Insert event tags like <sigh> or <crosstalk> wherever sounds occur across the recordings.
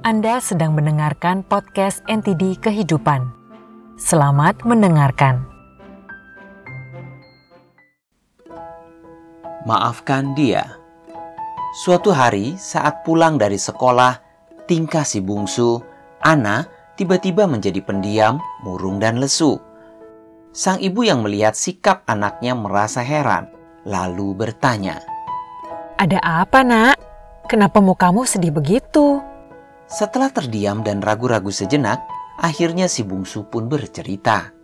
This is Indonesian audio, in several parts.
Anda sedang mendengarkan podcast NTD Kehidupan. Selamat mendengarkan. Maafkan dia. Suatu hari saat pulang dari sekolah, tingkah si bungsu, Ana, tiba-tiba menjadi pendiam, murung dan lesu. Sang ibu yang melihat sikap anaknya merasa heran, lalu bertanya, Ada apa, Nak? Kenapa mukamu sedih begitu? Setelah terdiam dan ragu-ragu sejenak, akhirnya si bungsu pun bercerita.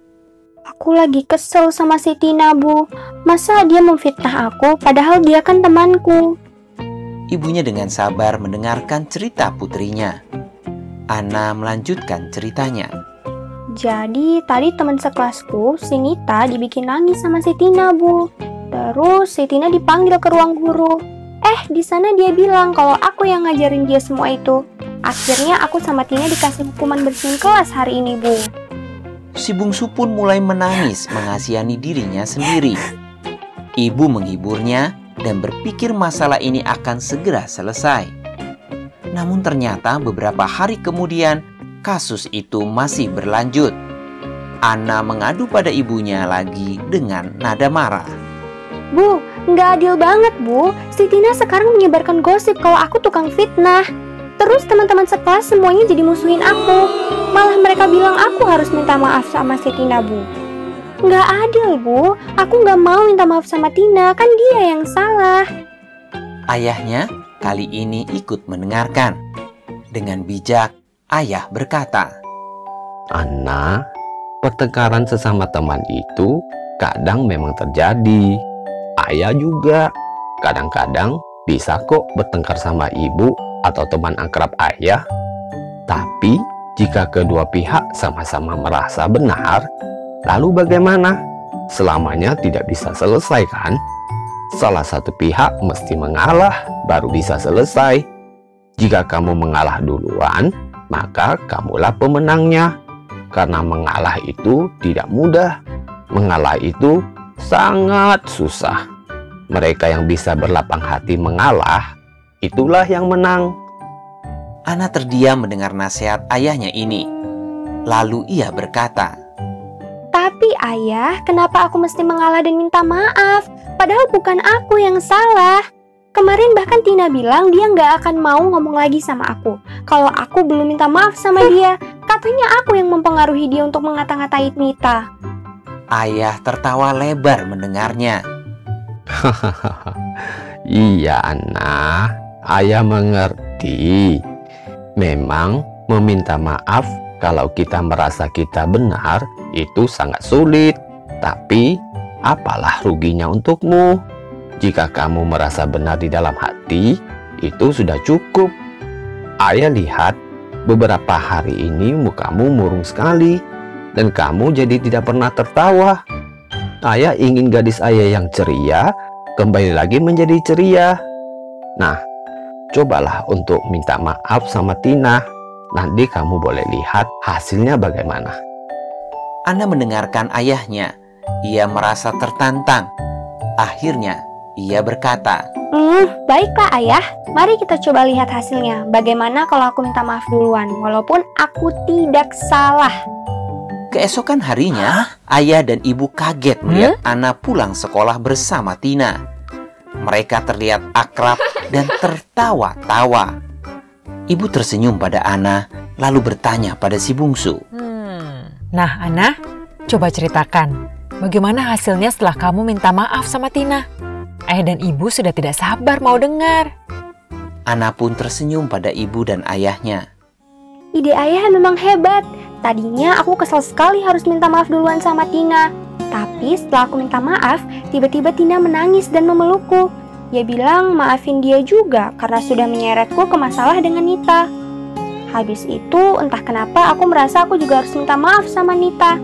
Aku lagi kesel sama si Tina, Bu. Masa dia memfitnah aku padahal dia kan temanku? Ibunya dengan sabar mendengarkan cerita putrinya. Ana melanjutkan ceritanya. Jadi tadi teman sekelasku, si Nita dibikin nangis sama si Tina, Bu. Terus si Tina dipanggil ke ruang guru. Eh, di sana dia bilang kalau aku yang ngajarin dia semua itu. Akhirnya aku sama Tina dikasih hukuman bersihin kelas hari ini, Bu. Si bungsu pun mulai menangis mengasihani dirinya sendiri. Ibu menghiburnya dan berpikir masalah ini akan segera selesai. Namun ternyata beberapa hari kemudian kasus itu masih berlanjut. Ana mengadu pada ibunya lagi dengan nada marah. Bu, nggak adil banget, Bu. Si Tina sekarang menyebarkan gosip kalau aku tukang fitnah. Terus teman-teman sekelas semuanya jadi musuhin aku. Malah mereka bilang aku harus minta maaf sama si Tina, Bu. Nggak adil, Bu. Aku nggak mau minta maaf sama Tina, kan dia yang salah. Ayahnya kali ini ikut mendengarkan. Dengan bijak, ayah berkata, Ana, pertengkaran sesama teman itu kadang memang terjadi. Ayah juga kadang-kadang bisa kok bertengkar sama ibu atau teman akrab ayah. Tapi jika kedua pihak sama-sama merasa benar, lalu bagaimana? Selamanya tidak bisa selesai kan? Salah satu pihak mesti mengalah baru bisa selesai. Jika kamu mengalah duluan, maka kamulah pemenangnya. Karena mengalah itu tidak mudah. Mengalah itu sangat susah. Mereka yang bisa berlapang hati mengalah itulah yang menang. Ana terdiam mendengar nasihat ayahnya ini. Lalu ia berkata, Tapi ayah, kenapa aku mesti mengalah dan minta maaf? Padahal bukan aku yang salah. Kemarin bahkan Tina bilang dia nggak akan mau ngomong lagi sama aku. Kalau aku belum minta maaf sama dia, katanya aku yang mempengaruhi dia untuk mengata-ngatai Nita. Ayah tertawa lebar mendengarnya. <laughs> iya, Ana. Ayah mengerti. Memang meminta maaf kalau kita merasa kita benar itu sangat sulit. Tapi apalah ruginya untukmu? Jika kamu merasa benar di dalam hati, itu sudah cukup. Ayah lihat beberapa hari ini mukamu murung sekali dan kamu jadi tidak pernah tertawa. Ayah ingin gadis ayah yang ceria kembali lagi menjadi ceria. Nah, cobalah untuk minta maaf sama Tina. Nanti kamu boleh lihat hasilnya bagaimana. Ana mendengarkan ayahnya. Ia merasa tertantang. Akhirnya, ia berkata, Hmm, baiklah ayah. Mari kita coba lihat hasilnya. Bagaimana kalau aku minta maaf duluan, walaupun aku tidak salah. Keesokan harinya, ayah dan ibu kaget melihat Ana pulang sekolah bersama Tina. Mereka terlihat akrab dan tertawa-tawa. Ibu tersenyum pada Ana, lalu bertanya pada si bungsu. Hmm. Nah, Ana, coba ceritakan. Bagaimana hasilnya setelah kamu minta maaf sama Tina? Ayah dan ibu sudah tidak sabar mau dengar. Ana pun tersenyum pada ibu dan ayahnya. Ide ayah memang hebat. Tadinya aku kesal sekali harus minta maaf duluan sama Tina. Tapi setelah aku minta maaf, tiba-tiba Tina menangis dan memelukku. Dia bilang maafin dia juga karena sudah menyeretku ke masalah dengan Nita. Habis itu, entah kenapa aku merasa aku juga harus minta maaf sama Nita.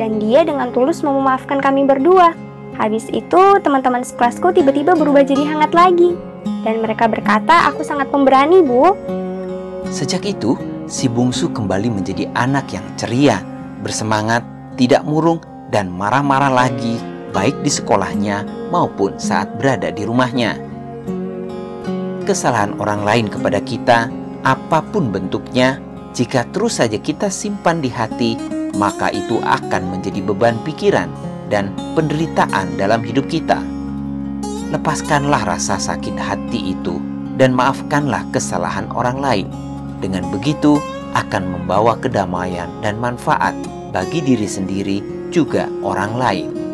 Dan dia dengan tulus mau memaafkan kami berdua. Habis itu, teman-teman sekelasku tiba-tiba berubah jadi hangat lagi. Dan mereka berkata aku sangat pemberani, Bu. Sejak itu, si bungsu kembali menjadi anak yang ceria, bersemangat, tidak murung, dan marah-marah lagi, baik di sekolahnya maupun saat berada di rumahnya. Kesalahan orang lain kepada kita apa pun bentuknya, jika terus saja kita simpan di hati, maka itu akan menjadi beban pikiran dan penderitaan dalam hidup kita. Lepaskanlah rasa sakit hati itu dan maafkanlah kesalahan orang lain. Dengan begitu, akan membawa kedamaian dan manfaat bagi diri sendiri juga orang lain.